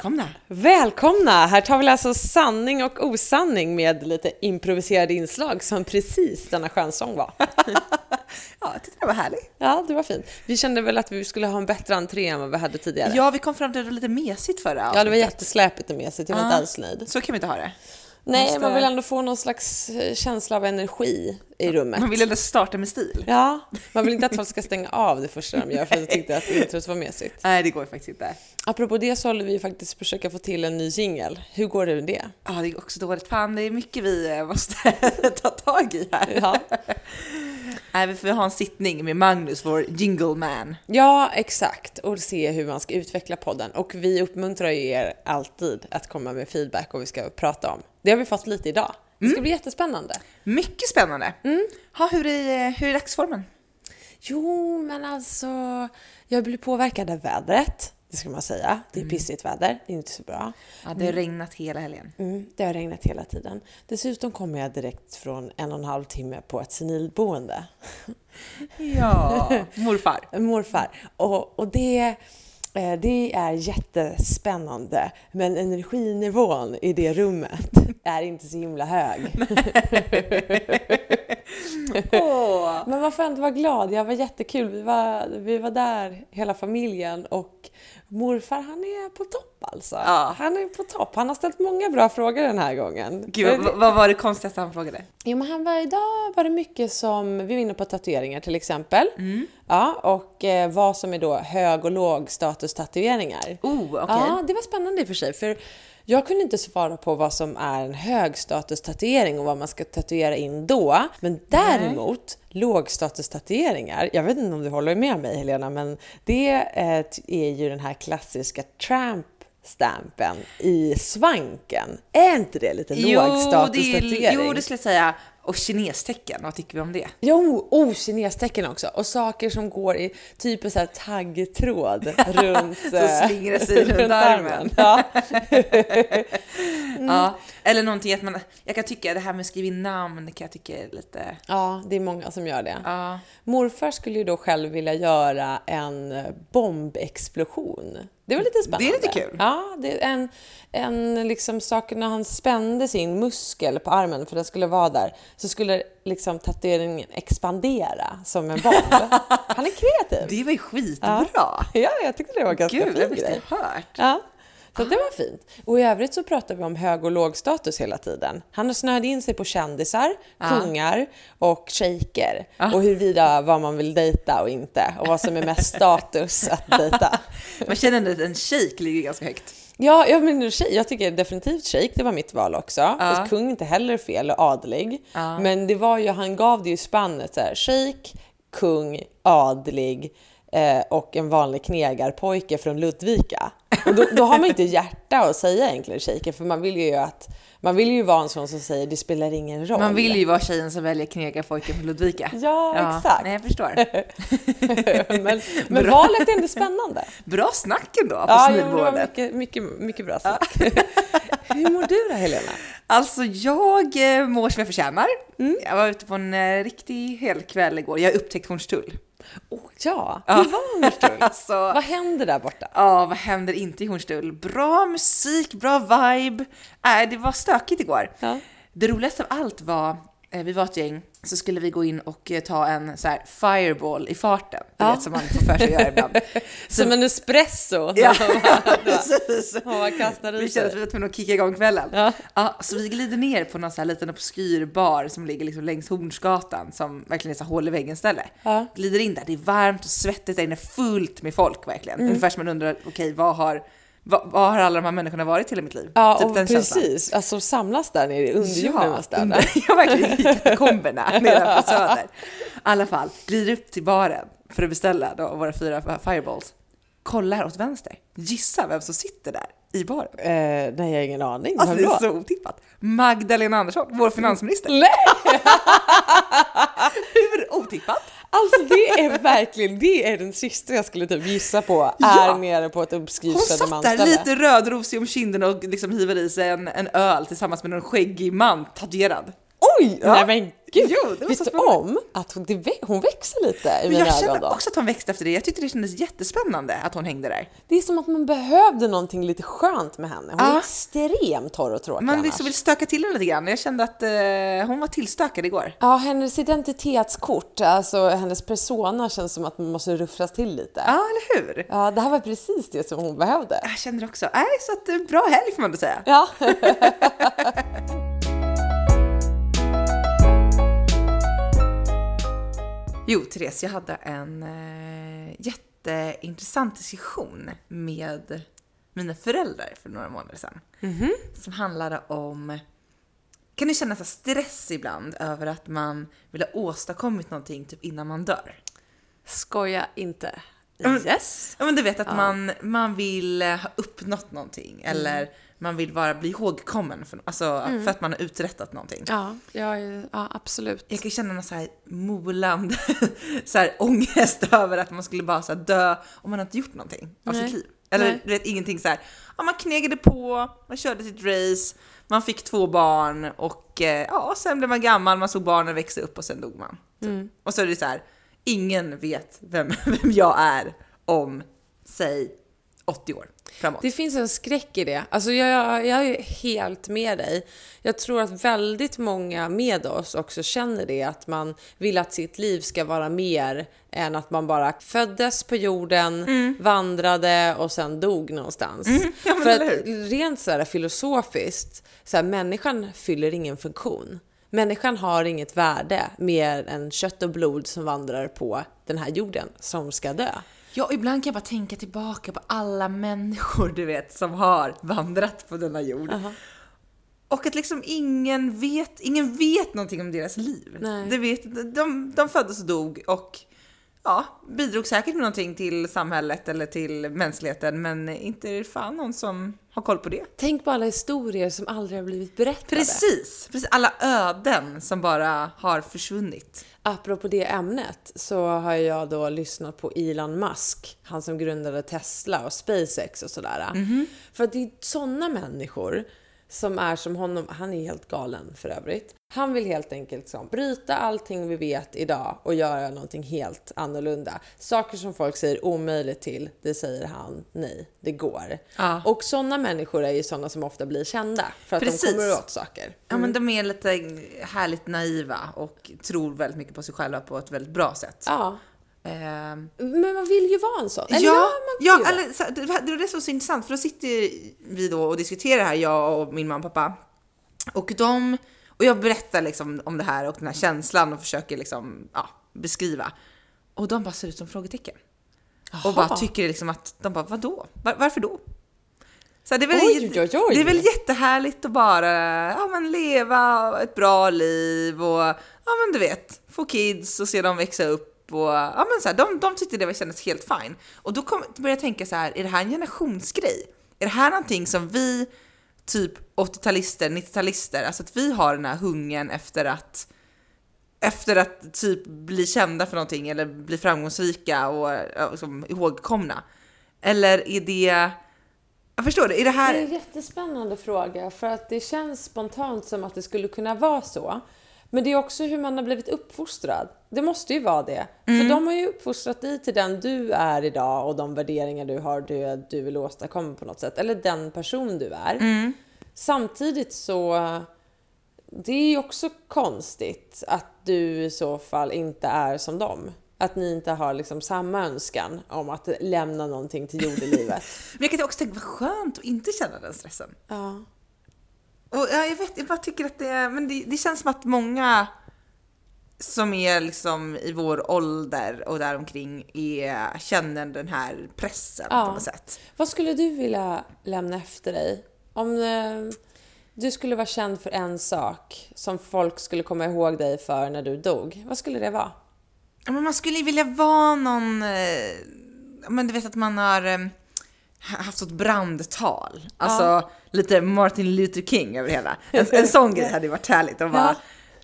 Välkomna! Välkomna! Här tar vi alltså sanning och osanning med lite improviserade inslag som precis denna skönsång var. Ja, jag tyckte det var härligt. Ja, det var fint. Vi kände väl att vi skulle ha en bättre entré än vad vi hade tidigare. Ja, vi kom fram till att det var lite mesigt förra Ja, det var avsnittet. jättesläpigt och mesigt. Jag var inte Ja. alls nöjd. Så kan vi inte ha det. Nej, Måste- man vill ändå få någon slags eh, känsla av energi i rummet. Man vill ändå starta med stil. Ja, man vill inte att folk ska stänga av det första de gör för att de tyckte att introt var mesigt. Nej, det går faktiskt inte. Apropå det så håller vi faktiskt försöka få till en ny jingel. Hur går det med det? Ja, det är också dåligt. Fan, det är mycket vi eh, måste ta tag i här. Ja, Nej, vi får ha en sittning med Magnus, vår jingle man. ja exakt. Och se hur man ska utveckla podden. Och vi uppmuntrar ju er alltid att komma med feedback och vi ska prata om. Det har vi fått lite idag. Det ska bli jättespännande. Mycket spännande. Ha, hur, är, hur är dagsformen? Jo, men alltså, jag blir påverkad av vädret. Det ska man säga. Det är pissigt väder, det är inte så bra. Ja, det har regnat hela helgen. Mm, det har regnat hela tiden. Dessutom kommer jag direkt från en och en halv timme på ett senilboende. Ja, morfar. Morfar. Och, och det, eh, det är jättespännande, men energinivån i det rummet är inte så himla hög. Åh. Men man får ändå vara glad. Jag var jättekul. Vi var, vi var där, hela familjen, och morfar han är på topp alltså. Ja. Han är på topp. Han har ställt många bra frågor den här gången. Gud, vad, vad var det konstigaste han frågade? Jo, men han var idag var det mycket som, vi var inne på tatueringar till exempel. Ja, och eh, vad som är då hög och låg status tatueringar. Oh, okej. Ja, det var spännande i och för sig. För jag kunde inte svara på vad som är en högstatus tatuering och vad man ska tatuera in då. Men däremot lågstatus tatueringar, jag vet inte om du håller med mig Helena, men det eh, är ju den här klassiska tramp stampen i svanken. Är inte det lite lågstatus det är- tatuering? Jo, det skulle jag säga. Och kinestecken, vad tycker vi om det? Jo, oh, kinestecken också. Och saker som går i typ en sån här taggtråd runt, eh, slingrar sig runt armen. Ja. Ja, eller någonting att man, jag kan tycka det här med att skriva in namn kan jag tycka är lite, ja, det är många som gör det. ja. Morfar skulle ju då själv vilja göra en bombexplosion. Det var lite spännande. Det är lite kul. Ja, det är en, en liksom sak när han spände sin muskel på armen för den skulle vara där, så skulle liksom tatueringen expandera som en bomb. Han är kreativ. Det var ju skitbra! Ja, jag tyckte det var ganska Gud, fin grej. jag hört. Ja, så det var fint. Och i övrigt så pratar vi om hög och låg status hela tiden. Han har snöat in sig på kändisar, kungar och shejker och huruvida vad man vill dejta och inte och vad som är mest status att dejta. Man känner att en shejk ligger ganska högt. Ja, jag tjej. Jag tycker definitivt shejk, det var mitt val också. Fast kung inte heller fel och adlig. Men det var ju, han gav det ju spannet så här, shejk, kung, adlig eh, och en vanlig knegarpojke från Ludvika. Och då, då har man inte hjärta att säga egentligen shejker, för man vill ju att man vill ju vara en sån som säger det spelar ingen roll. Man vill ju vara tjejen som väljer knegarpojken från Ludvika. Ja, exakt. Nej, jag förstår. men men valet är ändå spännande. Bra snack ändå på Ja, ja, mycket, mycket, mycket bra snack. Hur mår du då Helena? Alltså jag eh, mår som jag förtjänar. Mm. Jag var ute på en eh, riktig helkväll igår. Jag har upptäckt Hornstull. Oh, ja, hur var Hornstull? Alltså, Vad händer där borta? Ja, vad händer inte i Hornstull? Bra musik, bra vibe. Nej, det var stökigt igår. Ja. Det roligaste av allt var, vi var ett gäng, så skulle vi gå in och eh, ta en så här fireball i farten. Du Ja. vet som man får för sig att göra ibland. Som en espresso. Ja, precis. Man kastar Vi kände att vi var tvungna att kicka igång kvällen. Ja. Ja, så vi glider ner på någon så här liten obskyr bar som ligger liksom längs Hornsgatan som verkligen är så hål i väggen ställe. Ja. Glider in där, det är varmt och svettigt där inne, fullt med folk verkligen. Ungefär som man undrar, okej vad har vad, vad har alla de här människorna varit hela mitt liv? Ja, Typ och den känslan. precis. Alltså samlas där nere i underjorden Ja, under, ja, verkligen i katakomberna nere på Söder. I alla fall, glider upp till baren för att beställa då våra fyra fireballs. Kollar åt vänster. Gissa vem som sitter där i baren. Eh, nej, jag har ingen aning. Alltså det är så otippat. Magdalena Andersson, vår finansminister. Nej! Hur otippat? Alltså det är verkligen, det är den sista jag skulle typ gissa på är Ja. nere på ett obskyrt Hon satt där lite rödrosig om kinden och liksom hivade i sig en, en öl tillsammans med någon skäggig man tatuerad. Oj! Ja. Nej men gud! Jo, det var så spännande. om att hon, det, hon växer lite i Men mina jag ögon kände då? också att hon växte efter det. Jag tyckte det kändes jättespännande att hon hängde där. Det är som att man behövde någonting lite skönt med henne. Hon är Ja. extremt torr och tråkig Man annars. liksom vill stöka till henne lite grann. Jag kände att eh, hon var tillstökad igår. Ja, hennes identitetskort, alltså hennes persona känns som att man måste rufflas till lite. Ja, eller hur? Ja, det här var precis det som hon behövde. Jag känner också. Nej, så att eh, bra helg får man då säga. Ja. Jo, Therese, jag hade en eh, jätteintressant diskussion med mina föräldrar för några månader sedan. Som handlade om, kan du känna så stress ibland över att man vill ha åstadkommit någonting typ innan man dör? Skoja inte. Yes. Ja men du vet att man, man vill ha uppnått någonting eller man vill bara bli ihågkommen för, alltså, för att man har uträttat någonting. Ja, ja, ja absolut. Jag kan känna någon så här molande så här ångest över att man skulle bara så dö om man inte gjort någonting av Nej. sitt liv. Eller Nej. du vet ingenting så här. Ja, man knegade på, man körde sitt race, man fick två barn och eh, ja, sen blev man gammal, man såg barnen växa upp och sen dog man. Typ. Och så är det så här, ingen vet vem, vem jag är om, säg 80 år framåt. Det finns en skräck i det. Alltså jag, jag är helt med dig. Jag tror att väldigt många med oss också känner det, att man vill att sitt liv ska vara mer än att man bara föddes på jorden, vandrade och sen dog någonstans. Mm. Ja, För att rent så här filosofiskt, så här, människan fyller ingen funktion. Människan har inget värde mer än kött och blod som vandrar på den här jorden som ska dö. Ja, och ibland kan jag bara tänka tillbaka på alla människor du vet som har vandrat på denna jord. Och att liksom ingen vet, ingen vet någonting om deras liv. Nej. Det vet, de, de föddes och dog och ja, bidrog säkert med någonting till samhället eller till mänskligheten, men inte är det fan någon som har koll på det. Tänk på alla historier som aldrig har blivit berättade. Precis, precis alla öden som bara har försvunnit. Apropå det ämnet så har jag då lyssnat på Elon Musk, han som grundade Tesla och SpaceX och sådär. För att det är sådana människor som är som honom, han är helt galen för övrigt. Han vill helt enkelt som, bryta allting vi vet idag och göra någonting helt annorlunda. Saker som folk säger omöjligt till, det säger han nej, det går. Ja. Och sådana människor är ju sådana som ofta blir kända för att Precis. de kommer åt saker. Ja, men de är lite härligt naiva och tror väldigt mycket på sig själva på ett väldigt bra sätt. Ja, men man vill ju vara en sån. Eller ja, man vill ja ju det. eller, så, intressant för då sitter vi då och diskuterar här, jag och min mamma och pappa. Och de, och jag berättar liksom om det här och den här känslan och försöker liksom, ja, beskriva. Och de bara ser ut som frågetecken. Och bara tycker liksom att, de bara vadå? Var, varför då? Så det, är väl, Oj, oj, oj. det är väl jättehärligt att bara ja, men leva ett bra liv och ja, men du vet, få kids och se dem växa upp. Och, ja, men så här, de, de tyckte det kändes helt fine. Och då kom, började jag tänka så här, är det här en generationsgrej? Är det här någonting som vi, typ 80-talister, 90-talister, alltså att vi har den här hungern efter att efter att typ bli kända för någonting eller bli framgångsrika och och liksom, ihågkomna? Eller är det... Jag förstår det, är det här... Det är en jättespännande fråga för att det känns spontant som att det skulle kunna vara så. Men det är också hur man har blivit uppfostrad. Det måste ju vara det. För de har ju uppfostrat dig till den du är idag och de värderingar du har, du, du vill åstadkomma på något sätt. Eller den person du är. Samtidigt så, det är ju också konstigt att du i så fall inte är som dem. Att ni inte har liksom samma önskan om att lämna någonting till jordelivet. Men jag också tänka, vad skönt att inte känna den stressen. ja. Och ja, jag vet, jag bara tycker att det, men det, det känns som att många som är liksom i vår ålder och däromkring är, känner den här pressen Ja. på något sätt. Vad skulle du vilja lämna efter dig? Om eh, du skulle vara känd för en sak som folk skulle komma ihåg dig för när du dog, vad skulle det vara? Ja, Men man skulle vilja vara någon, eh, men du vet att man har eh, haft ett brandtal. Alltså lite Martin Luther King över hela. En, en sån grej hade ju varit härligt. Och bara, Ja.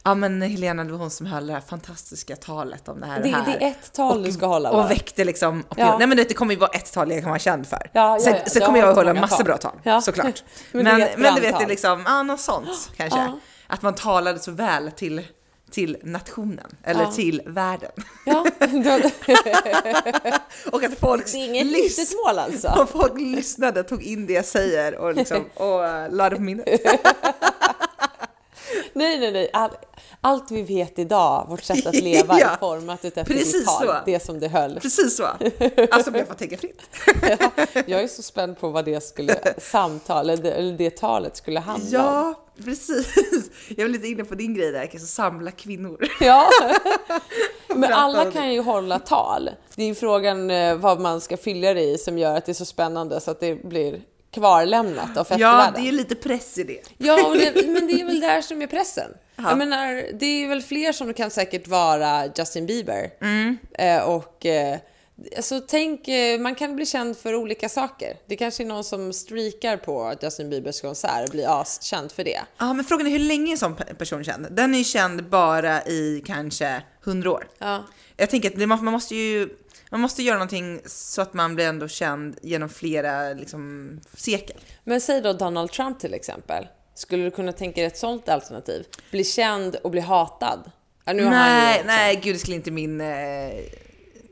ja. men Helena, det var hon som höll det här fantastiska talet om det här och Det, här. det är ett tal du ska hålla och bara. väckte liksom. Ja. Nej men det, kommer ju vara ett tal jag kan vara känd för. Ja, ja, sen ja. sen kommer jag att hålla massor tal. bra tal, Ja. såklart. Men men, men, du vet, det är liksom, ja något sånt kanske. Ja. att man talade så väl till, till nationen, eller Ja. till världen. Ja, Och att folk, det är inget lys- mål alltså. och folk lyssnade, tog in det jag säger och, liksom, och uh, lade det på minnet. Nej, nej, nej. All, allt vi vet idag, vårt sätt att leva, Ja. är format utefter Precis ditt tal. Det som det höll. Precis så. Alltså om jag får tänka fritt. Jag är så spänd på vad det skulle samtal, eller det, eller det talet skulle handla om. Ja, precis. Jag är lite inne på din grej där, kanske samla kvinnor. Ja. Men alla om kan ju hålla tal. Det är ju frågan eh, vad man ska fylla det i som gör att det är så spännande så att det blir kvarlämnat av Ja, eftervärlden. det är lite press i det. Ja, det, men det är väl där som är pressen. Ja. Jag menar, det är väl fler som kan säkert vara Justin Bieber. Mm. Eh, och eh, alltså, tänk, eh, man kan bli känd för olika saker. Det kanske är någon som streakar på Justin Biebers konsert och blir askänd för det. Ja, men frågan är hur länge en sån pe- person är känd? Den är ju känd bara i kanske 100 år. Ja. Jag tänker att man måste ju man måste göra någonting så att man blir ändå känd genom flera liksom, sekel. Men säg då Donald Trump till exempel. Skulle du kunna tänka dig ett sånt alternativ? Bli känd och bli hatad? Ja, nej, liksom- nej, gud det skulle inte min, eh,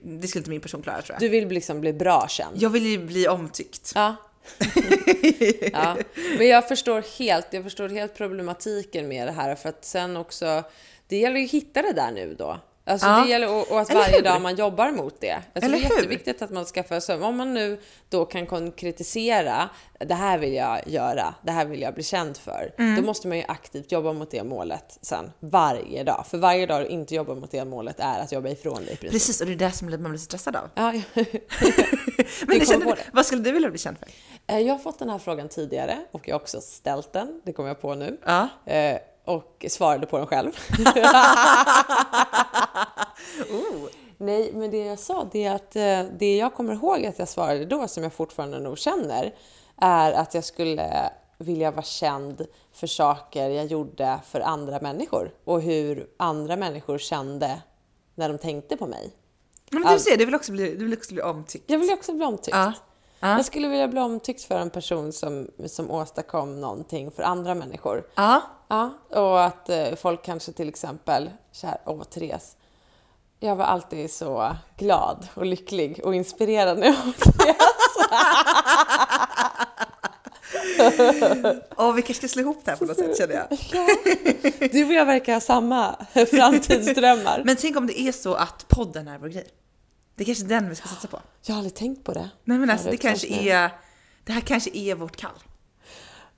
det skulle inte min person klara tror jag. Du vill liksom bli bra känd? Jag vill ju bli omtyckt. Ja. ja. Men jag förstår helt, jag förstår helt problematiken med det här för att sen också, det gäller ju att hitta det där nu då. Alltså Ja. det gäller och, och att Eller varje hur? dag man jobbar mot det. Tror Eller det är hur? jätteviktigt att man skaffar sig, om man nu då kan konkretisera, det här vill jag göra, det här vill jag bli känd för. Mm. Då måste man ju aktivt jobba mot det målet sen, varje dag. För varje dag du inte jobbar mot det målet är att jobba ifrån dig i princip. Precis, och det är det som man blir så stressad av. Ja, Men känner, på det. vad skulle du vilja bli känd för? Eh, Jag har fått den här frågan tidigare och jag har också ställt den, det kommer jag på nu. Ja. Eh, och svarade på den själv. Oh. Nej, men det jag sa det är att eh, det jag kommer ihåg att jag svarade då, som jag fortfarande nog känner, är att jag skulle vilja vara känd för saker jag gjorde för andra människor och hur andra människor kände när de tänkte på mig. Men du ser, du vill också bli, du vill också bli omtyckt. Jag vill också bli omtyckt. Ja. Ja. Jag skulle vilja bli omtyckt för en person som, som åstadkom någonting för andra människor. Ja. Ja, och att eh, folk kanske till exempel, så här, åh Therese, jag var alltid så glad och lycklig och inspirerad när jag var Therese. Och vi kanske ska slå ihop det här på något sätt känner jag. Ja, du och jag verkar ha samma framtidsdrömmar. Men tänk om det är så att podden är vår grej. Det är kanske den vi ska satsa på. Jag har aldrig tänkt på det. Nej men alltså det kanske är, det här kanske är vårt kall.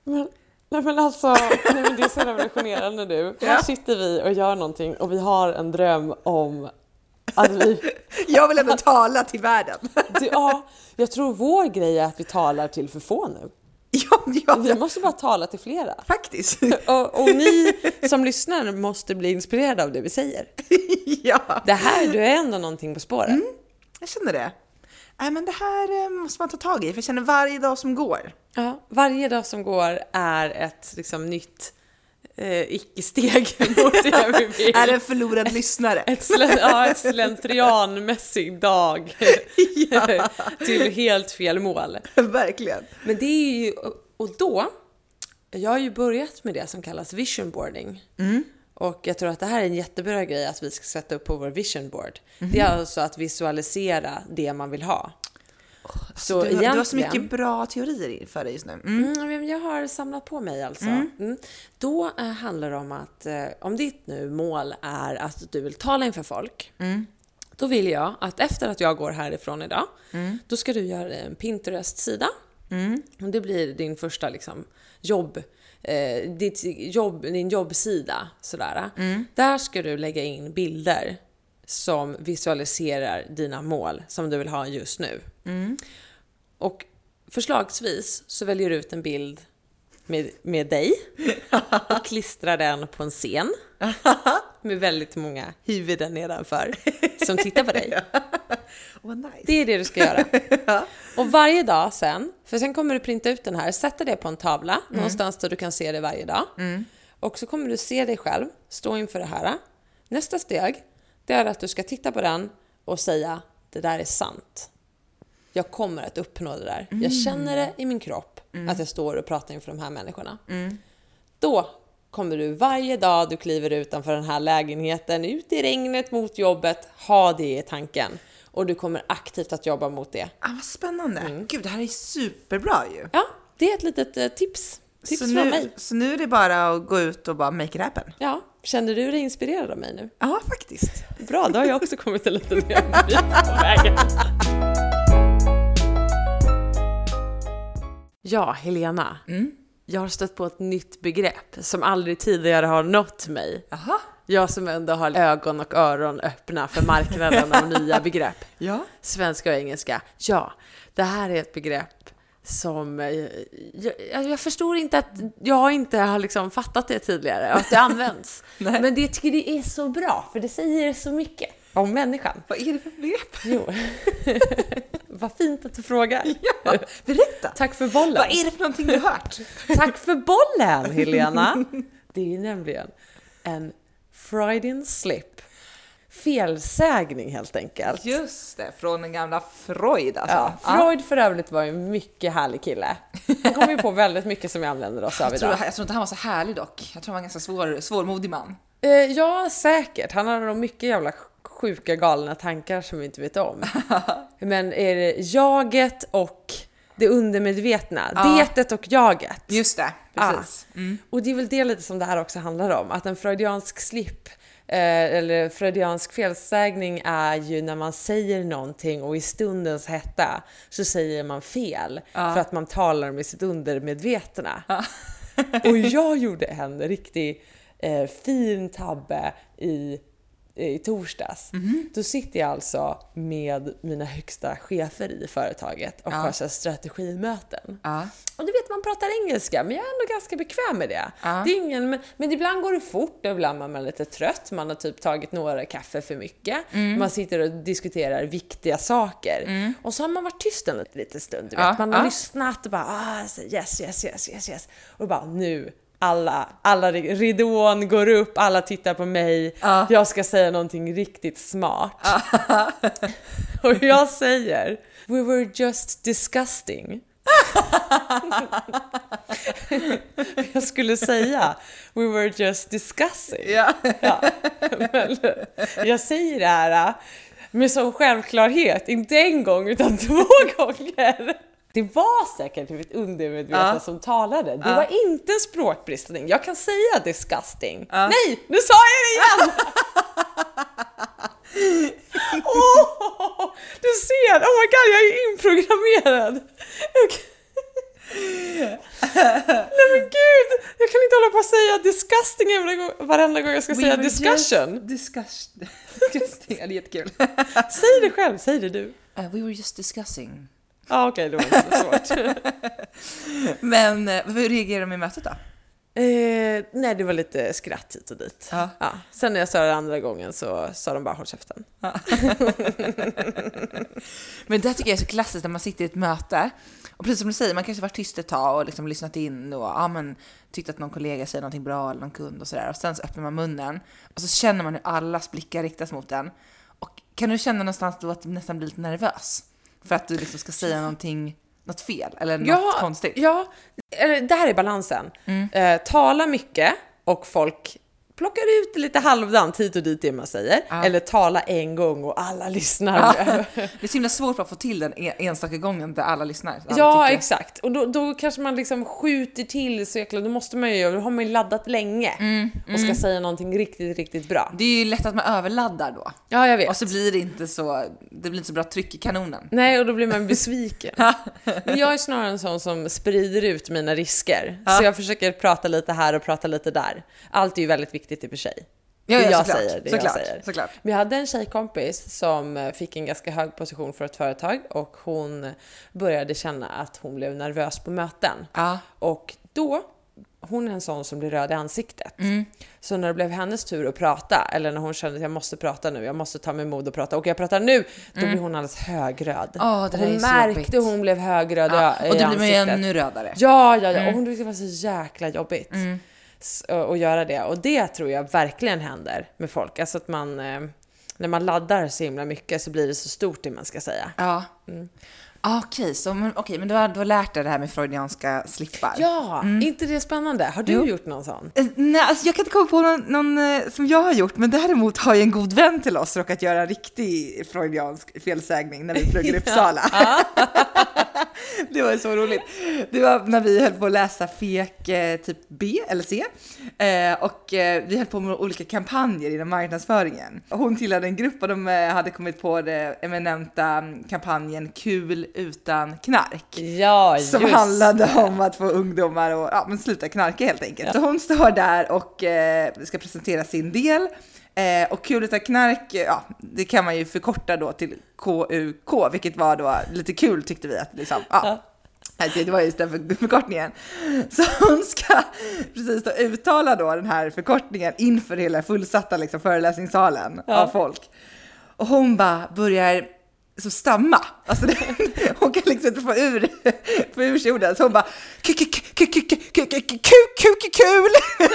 Men, nej men alltså, nej men det är så revolutionerande nu. Här Ja. sitter vi och gör någonting och vi har en dröm om att vi... Jag vill ändå tala till världen. Ja, jag tror vår grej är att vi talar till för få nu. Ja, ja, Vi måste bara tala till flera. faktiskt. Och, och ni som lyssnar måste bli inspirerade av det vi säger. ja, Det här, du är ändå någonting på spåren. Jag känner det. Nej men det här eh, måste man ta tag i, för jag känner varje dag som går. Ja, varje dag som går är ett liksom, nytt eh, icke-steg mot det vi vill. Är en förlorad lyssnare. Ett, slen, ja, ett slentrianmässig dag till helt fel mål. Verkligen. Men det är ju, och då, jag har ju börjat med det som kallas vision boarding. Och jag tror att det här är en jättebra grej att vi ska sätta upp på vår vision board. Det är alltså att visualisera det man vill ha. Så Du, har- du har så mycket bra teorier för dig just nu. Mm. Mm, jag har samlat på mig alltså. Mm. Då eh, handlar det om att eh, om ditt nu mål är att du vill tala inför folk. Då vill jag att efter att jag går härifrån idag, då ska du göra en Pinterest-sida. Och det blir din första liksom, jobb, eh, ditt jobb, din jobbsida. Sådär. Där ska du lägga in bilder som visualiserar dina mål som du vill ha just nu. Och förslagsvis så väljer du ut en bild med, med dig och klistrar den på en scen med väldigt många huvuden nedanför som tittar på dig. Nice. Det är det du ska göra. Och varje dag sen, för sen kommer du printa ut den här, sätta det på en tavla någonstans där du kan se det varje dag. Och så kommer du se dig själv stå inför det här. Nästa steg, det är att du ska titta på den och säga det där är sant. Jag kommer att uppnå det där. Jag känner det i min kropp att jag står och pratar inför de här människorna. Då kommer du varje dag du kliver utanför den här lägenheten, ut i regnet mot jobbet, ha det i tanken. Och du kommer aktivt att jobba mot det. Ah, vad spännande! Mm. Gud, det här är superbra ju! Ja, det är ett litet eh, tips. Tips så från nu, mig. Så nu är det bara att gå ut och bara make it happen? Ja, känner du dig inspirerad av mig nu? Ja, faktiskt. Bra, då har jag också kommit en liten bit på vägen. Ja, Helena. Mm. Jag har stött på ett nytt begrepp som aldrig tidigare har nått mig. Jaha. Jag som ändå har ögon och öron öppna för marknaden av nya begrepp. Ja. Svenska och engelska. Ja, det här är ett begrepp som... eh, Jag, jag, förstår inte att jag inte har liksom fattat det tidigare, och att det används. Men det tycker det är så bra, för det säger så mycket om människan. Vad är det för begrepp? Jo. Vad fint att du frågar. Ja, berätta! Tack för bollen. Vad är det för någonting du har hört? Tack för bollen, Helena! Det är nämligen en Freudian slip. Felsägning helt enkelt. Just det, från den gamla Freud alltså. Ja, Freud för övrigt var en mycket härlig kille. Han kom ju på väldigt mycket som vi använder oss av Jag tror, idag. jag tror inte han var så härlig dock. Jag tror han var en ganska svår, svårmodig man. Eh, ja, säkert. Han har nog mycket jävla sjuka galna tankar som vi inte vet om. Men är det jaget och det undermedvetna? Ja. Detet och jaget. Just det, precis. Mm. Och det är väl det lite som det här också handlar om, att en freudiansk slip eh, eller freudiansk felsägning är ju när man säger någonting och i stundens hetta så säger man fel för att man talar med sitt undermedvetna. och jag gjorde en riktig eh, fin tabbe i i torsdags. Då sitter jag alltså med mina högsta chefer i företaget och Ja. har så strategimöten. Ja. Och du vet, man pratar engelska, men jag är ändå ganska bekväm med det. Ja. det är ingen, men, men ibland går det fort, och ibland är man lite trött, man har typ tagit några kaffe för mycket. Mm. Man sitter och diskuterar viktiga saker. Och så har man varit tyst en liten stund, du vet. Man har lyssnat och bara ah, yes, yes, yes, yes, yes. Och bara nu, alla, alla ridån går upp, alla tittar på mig. Ja. Jag ska säga någonting riktigt smart. och jag säger We were just disgusting. jag skulle säga We were just discussing. Ja. Ja. Men jag säger det här med sån självklarhet, inte en gång utan två gånger. Det var säkert mitt undermedvetna Ja. som talade. Det Ja. var inte en språkbristning. Jag kan säga disgusting. Ja. Nej, nu sa jag det igen! Åh, du ser! Oh my god, jag är inprogrammerad! Nej men gud! Jag kan inte hålla på att säga disgusting varenda gång, varenda gång jag ska säga discussion. Discussion. Disgusting. Det är jättekul. Säg det själv, säg det du. Uh, we were just discussing. Ja okej, det var inte så svårt. Men eh, hur reagerade de i mötet då? eh, nej, det var lite skratt hit och dit. Ja. Ja. Sen när jag sa det andra gången så sa de bara håll käften. Men det tycker jag är så klassiskt när man sitter i ett möte. Och precis som du säger, man kanske varit tyst ett tag och liksom lyssnat in och ja, men, tyckt att någon kollega säger någonting bra eller någon kund och sådär. Och sen så öppnar man munnen och så känner man hur allas blickar riktas mot den. Och kan du känna någonstans då att du nästan blir lite nervös? För att du liksom ska säga någonting, något fel eller något konstigt? Ja, eh, det här är balansen. Mm. Eh, tala mycket och folk plockar ut lite halvdant hit och dit det man säger. Ja. Eller tala en gång och alla lyssnar. Det är så himla svårt att få till den en- enstaka gången där alla lyssnar. Alla Ja, tycker- exakt. Och då, då kanske man liksom skjuter till så jäkla, då måste man ju göra, då har man ju laddat länge Mm, och ska säga någonting riktigt, riktigt bra. Det är ju lätt att man överladdar då. Ja, jag vet. Och så blir det inte så, det blir inte så bra tryck i kanonen. Nej, och då blir man besviken. Men jag är snarare en sån som sprider ut mina risker. Så jag försöker prata lite här och prata lite där. Allt är ju väldigt viktigt i och för sig. Ja, ja, jag såklart. säger, det såklart, jag säger. såklart. Men jag hade en tjejkompis som eh, fick en ganska hög position för ett företag och hon började känna att hon blev nervös på möten. Ja. Och då, hon är en sån som blir röd i ansiktet. Mm. Så när det blev hennes tur att prata, eller när hon kände att jag måste prata nu, jag måste ta mig mod och prata, och jag pratar nu, då blir hon alldeles högröd. Mm. Åh, det hon är märkte jobbigt. hon blev högröd Ja. i Och då blir man ju ansiktet. ännu rödare. Ja, ja, ja. Mm. Och hon tyckte det var så jäkla jobbigt s- att göra det. Och det tror jag verkligen händer med folk. Alltså att man, eh, när man laddar så himla mycket så blir det så stort det man ska säga. Ja. Ah, Okej, så men, okej, men du har, du har lärt dig det här med freudianska slippar? Ja, inte det spännande? Har du gjort någon sån? Eh, Nej, alltså jag kan inte komma på någon, någon eh, som jag har gjort, men däremot har ju en god vän till oss råkat göra en riktig freudiansk felsägning när vi pluggade i Uppsala. det var så roligt. Det var när vi höll på att läsa FEK eh, typ B eller C eh, och eh, vi höll på med olika kampanjer inom marknadsföringen. Hon tillhörde en grupp och de hade kommit på det eminenta kampanjen Kul utan knark. Ja, Som just handlade det. om att få ungdomar att ja, men sluta knarka helt enkelt. Så hon står där och ska presentera sin del. Eh, och kul utan knark, ja, det kan man ju förkorta då till KUK, vilket var då lite kul tyckte vi att liksom, ja. Det var just den för- förkortningen. Så hon ska precis då uttala då den här förkortningen inför hela fullsatta liksom, föreläsningssalen av folk. Och hon bara börjar så stamma. Alltså det, hon kan liksom inte få ur, få ur sig orden. Så hon bara kuk, kuk, kuk, kuk, kul.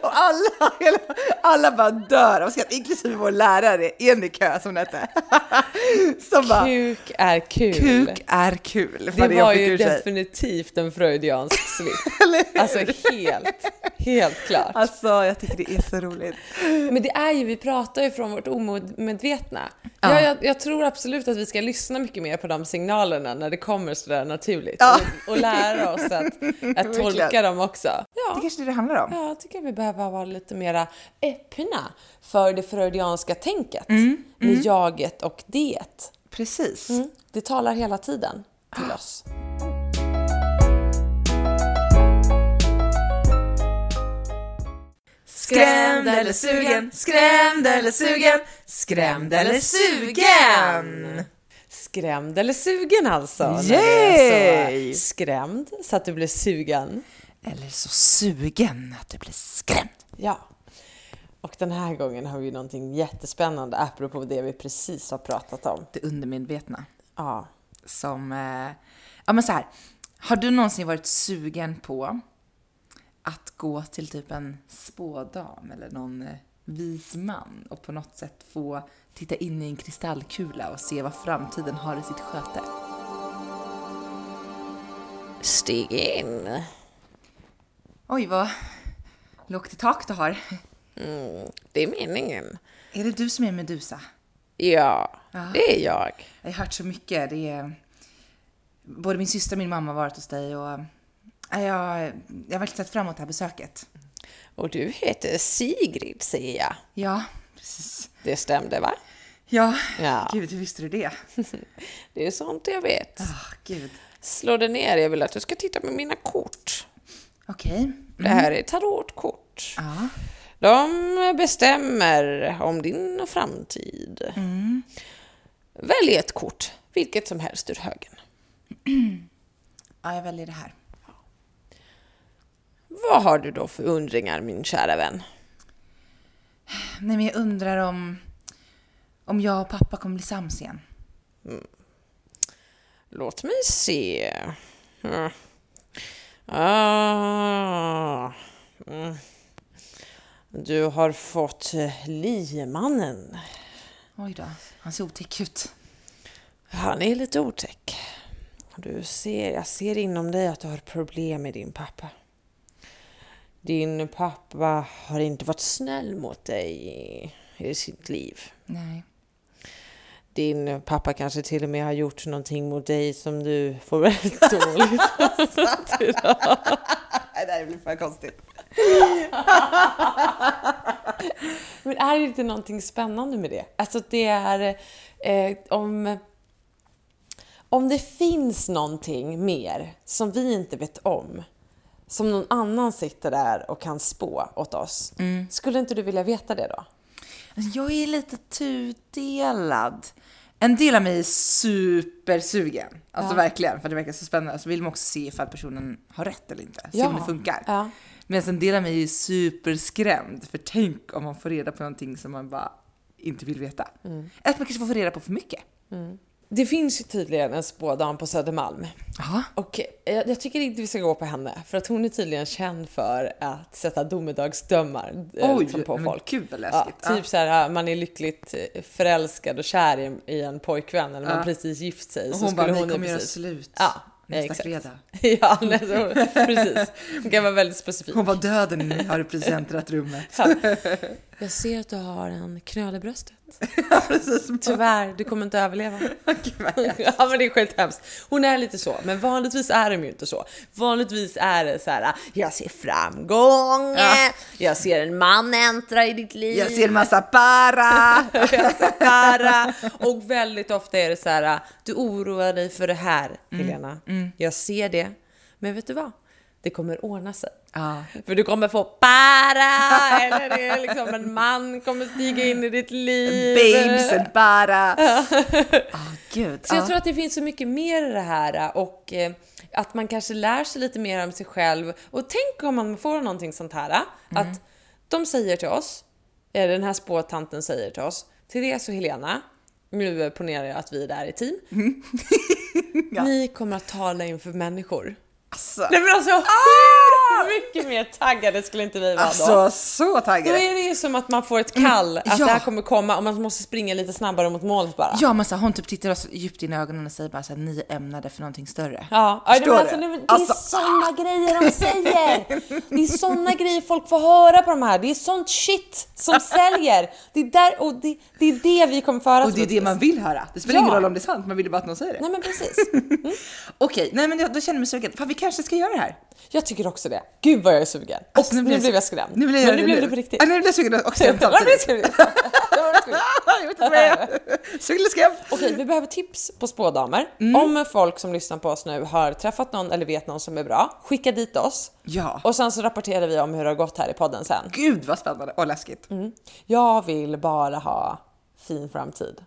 Och alla, hela, alla bara dör av skratt, inklusive vår lärare Enikö som hette. Som bara, Kuk är kul. kuk är kul. det var ju definitivt en freudiansk hur? Alltså helt, helt klart. Alltså jag tycker det är så roligt. Men det är ju, vi pratar ju från vårt omedvetna. Ja. Jag, jag tror absolut att vi ska lyssna mycket mer på de signalerna när det kommer sådär naturligt. Ja. Och, och lära oss att, att tolka dem också. Det Ja. kanske är det det handlar om. Ja, jag tycker vi behöver vara lite mera öppna för det freudianska tänket med jaget och det. Precis. Mm. Det talar hela tiden till oss. Skrämd eller sugen, skrämd eller sugen, skrämd eller sugen. Skrämd eller sugen alltså? Yay! så skrämd så att du blir sugen. Eller så sugen att du blir skrämd. Ja. Och den här gången har vi någonting jättespännande apropå det vi precis har pratat om. Det undermedvetna. Ja. Som, eh, ja men så här. Har du någonsin varit sugen på att gå till typ en spådam eller någon eh, vis man och på något sätt få titta in i en kristallkula och se vad framtiden har i sitt sköte? Stig in. Oj, vad lågt i tak du har. Mm, det är meningen. Är det du som är Medusa? Ja, det är jag. Jag har hört så mycket. Det är... Både min syster och min mamma har varit hos dig och ja, jag, jag har verkligen sett fram emot det här besöket. Och du heter Sigrid ser jag. Ja, precis. Det stämde va? Ja, Ja. gud hur visste du det? Det är sånt jag vet. Ah, gud. Slå dig ner, jag vill att du ska titta på mina kort. Okej. Det här är tarotkort. Ja. De bestämmer om din framtid. Välj ett kort, vilket som helst ur högen. ja, jag väljer det här. Vad har du då för undringar, min kära vän? Nej, men jag undrar om, om jag och pappa kommer bli sams igen. Låt mig se. Mm. Ah. Mm. Du har fått eh, liemannen. Oj då, han ser otäck ut. Han är lite otäck. Du ser, jag ser inom dig att du har problem med din pappa. Din pappa har inte varit snäll mot dig i, sitt liv. Nej. Din pappa kanske till och med har gjort någonting mot dig som du får väldigt dåligt Nej, det här blir för konstigt. Men är det inte någonting spännande med det? Alltså det är eh, om, om det finns någonting mer som vi inte vet om, som någon annan sitter där och kan spå åt oss. Skulle inte du vilja veta det då? Alltså, Jag är lite tudelad. En del av mig är supersugen. Alltså verkligen, för det verkar så spännande. Så vill man också se ifall personen har rätt eller inte. Se om Ja. det funkar. Ja. Medan en del av mig är superskrämd. För tänk om man får reda på någonting som man bara inte vill veta. Eller att man kanske får reda på för mycket. Det finns ju tydligen en spådam på Södermalm. Aha. Och jag, jag tycker inte vi ska gå på henne, för att hon är tydligen känd för att sätta domedagsdömar eh, Oj, på folk. gud vad Ja, läskigt. typ så här, man är lyckligt eh, förälskad och kär i, i en pojkvän eller man Ja. precis gift sig. Och så hon bara, skulle ni hon i kommer göra slut Ja, nästa exakt. fredag. ja, så, precis. Hon kan vara väldigt specifik. Hon var döden ni har i presenträtt rummet. Ja. Jag ser att du har en knöl i bröstet. Precis. Tyvärr, du kommer inte överleva. Ja men det är skithemskt. Hon är lite så, men vanligtvis är de ju inte så. Vanligtvis är det så här: jag ser framgång, Ja. jag ser en man äntra i ditt liv. Jag ser en massa para. jag ser nära. Och väldigt ofta är det så här, du oroar dig för det här Mm. Helena. Jag ser det, men vet du vad? Det kommer ordna sig. Ja. För du kommer få para, eller det är liksom en man kommer stiga in i ditt liv. Babes and bara. Ah, gud. Så jag ja. tror att det finns så mycket mer i det här och eh, att man kanske lär sig lite mer om sig själv. Och tänk om man får någonting sånt här, Mm. att de säger till oss, den här spåtanten säger till oss, Therese och Helena, nu ponerar jag att vi är där i team. Mm. Ja. Ni kommer att tala inför människor. Alltså, Nej men alltså hur mycket mer taggade skulle inte vi vara då? alltså så Då taggad. är det ju som att man får ett kall, att ja. det här kommer komma och man måste springa lite snabbare mot målet bara. Ja men så här, hon typ tittar oss djupt in i ögonen och säger bara såhär, ni är ämnade för någonting större. Ja, Förstår men alltså, du? det, det Alltså, är såna grejer de säger! Det är såna grejer folk får höra på de här. Det är sånt shit som säljer. Det är, där, och det, det är det vi kommer föra Och det är det man vill höra. Det spelar Ja. ingen roll om det är sant, man vill bara att någon säger det. Nej men precis. Okej, nej men jag, då känner jag mig sugen. Fan vi kanske ska göra det här. Jag tycker också det. Gud vad jag är sugen. Och Alltså, nu, jag blev jag skrämd. Nu vill jag men nu blev nu. det på riktigt. Ja, nu blir jag sugen och skrämd nu blev samtidigt. Det jag vet inte vad jag är. Sugen eller skrämd? Okej, vi behöver tips på spådamer. Mm. Om folk som lyssnar på oss nu har träffat någon eller vet någon som är bra, skicka dit oss. Ja. Och sen så rapporterar vi om hur det har gått här i podden sen. Gud vad spännande och läskigt. Jag vill bara ha fin framtid.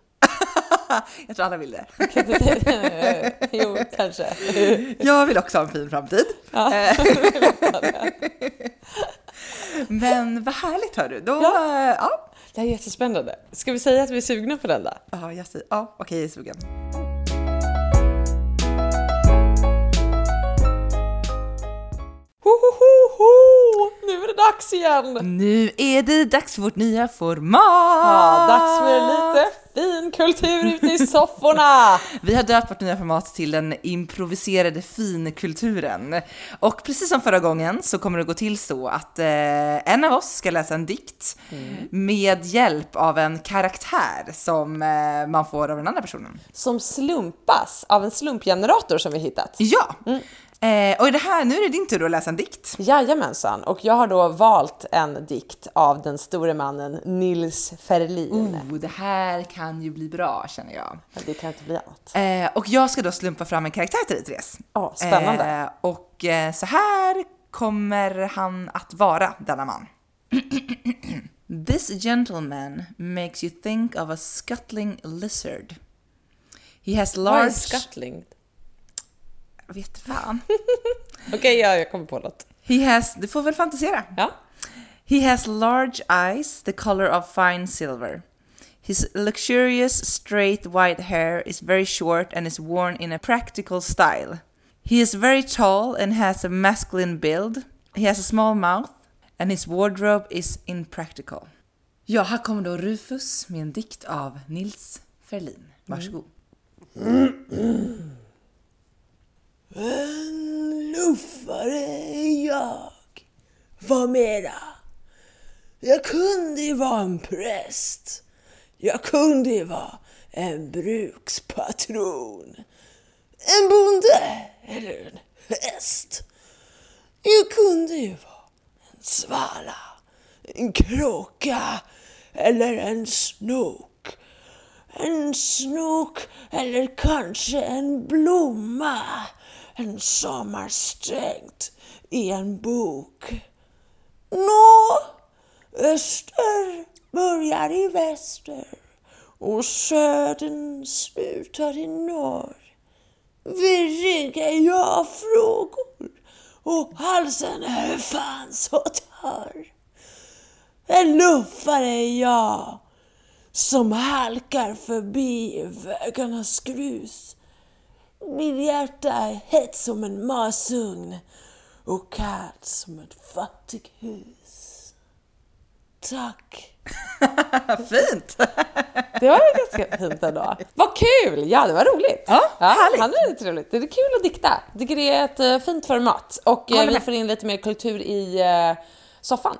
Jag tror alla vill det. jo, kanske. Jag vill också ha en fin framtid. Ja. Eh, Men vad härligt hörru. Då, Ja. ja. ja. Det här är jättespännande. Ska vi säga att vi är sugna på den där? Ja, jag säger, ja, okej jag är sugen. Nu är det dags igen! Nu är det dags för vårt nya format! Ja, dags för lite fin kultur ute i sofforna! Vi har döpt vårt nya format till den improviserade finkulturen. Och precis som förra gången så kommer det gå till så att eh, en av oss ska läsa en dikt med hjälp av en karaktär som eh, man får av den andra personen. Som slumpas av en slumpgenerator som vi hittat. Ja! Eh, och det här, nu är det din tur att läsa en dikt. Jajamensan, och jag har då valt en dikt av den store mannen Nils Ferlin. Oh, det här kan ju bli bra känner jag. Men Det kan inte bli annat. Eh, och jag ska då slumpa fram en karaktär till dig Therese. Ja, spännande. Eh, och eh, så här kommer han att vara, denna man. This gentleman makes you think of a scuttling lizard. He has Vad är large... scuttling? Vet fan. Okej, ja, jag kommer på något. He has... Du får väl fantisera. Ja. He has large eyes, the color of fine silver. His luxurious straight white hair is very short and is worn in a practical style. He is very tall and has a masculine build. He has a small mouth and his wardrobe is impractical. Ja, här kommer då Rufus med en dikt av Nils Ferlin. Varsågod. En luffare är jag. Vad mera? Jag kunde ju vara en präst. Jag kunde ju vara en brukspatron. En bonde eller en häst. Jag kunde ju vara en svala, en kråka eller en snok. En snok eller kanske en blomma. En sommarsträngt i en bok. Nå, öster börjar i väster och södern slutar i norr. Virrig är jag frågor och halsen är fan så torr. En luffare är jag som halkar förbi vägarnas grus. Mitt hjärta är hett som en masugn och kallt som ett fattighus. Tack! Fint! Det var ganska fint ändå. Vad kul! Ja, det var roligt. Ja, härligt. Han är trevligt. Det är kul att dikta. Jag tycker det är ett eh, fint format och eh, vi med. får in lite mer kultur i eh, soffan.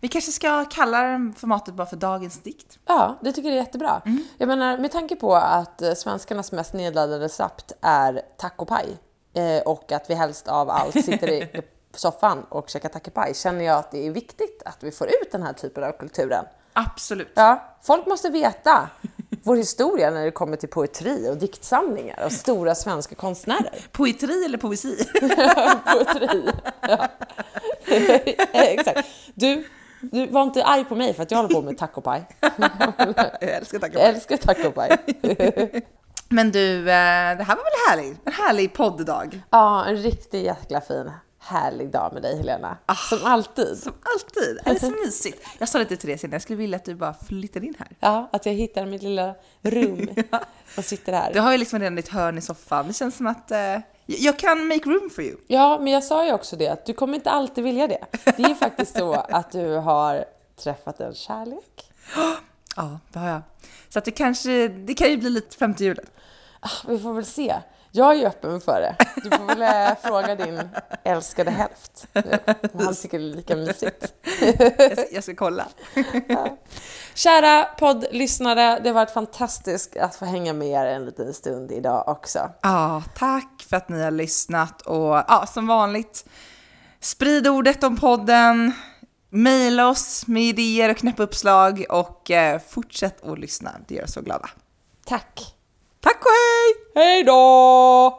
Vi kanske ska kalla formatet bara för dagens dikt. Ja, det tycker jag är jättebra. Jag menar, med tanke på att svenskarnas mest nedladdade recept är tacopaj eh, och att vi helst av allt sitter i soffan och käkar tacopaj känner jag att det är viktigt att vi får ut den här typen av kulturen. Absolut. Ja, folk måste veta vår historia när det kommer till poetri och diktsamlingar och stora svenska konstnärer. Poetri eller poesi? Poetri. Ja. Exakt. Du, du var inte arg på mig för att jag håller på med tacopaj. Jag älskar tack. Jag älskar tacopaj. Men du, eh, det här var väl härligt? En härlig podddag. Ja, en riktigt jäkla fin, härlig dag med dig Helena. Som alltid. Som alltid. Det är så mysigt. Jag sa det till Therese innan, jag skulle vilja att du bara flyttar in här. Ja, att jag hittar mitt lilla rum och sitter här. Du har ju liksom redan ditt hörn i soffan. Det känns som att eh, jag kan make room for you. Ja, men jag sa ju också det att du kommer inte alltid vilja det. Det är ju faktiskt så att du har träffat en kärlek. Ja, det har jag. Så att det kanske, det kan ju bli lite femte hjulet. Ah, Vi får väl se. Jag är ju öppen för det. Du får väl eh, fråga din älskade hälft om han tycker det är lika mysigt. Jag ska, jag ska kolla. Kära poddlyssnare, det har varit fantastiskt att få hänga med er en liten stund idag också. Ja, tack för att ni har lyssnat och ja, som vanligt, sprid ordet om podden, mejla oss med idéer och knäppuppslag och eh, fortsätt att lyssna. Det gör oss så glada. Tack! Tack och hej! Hej då!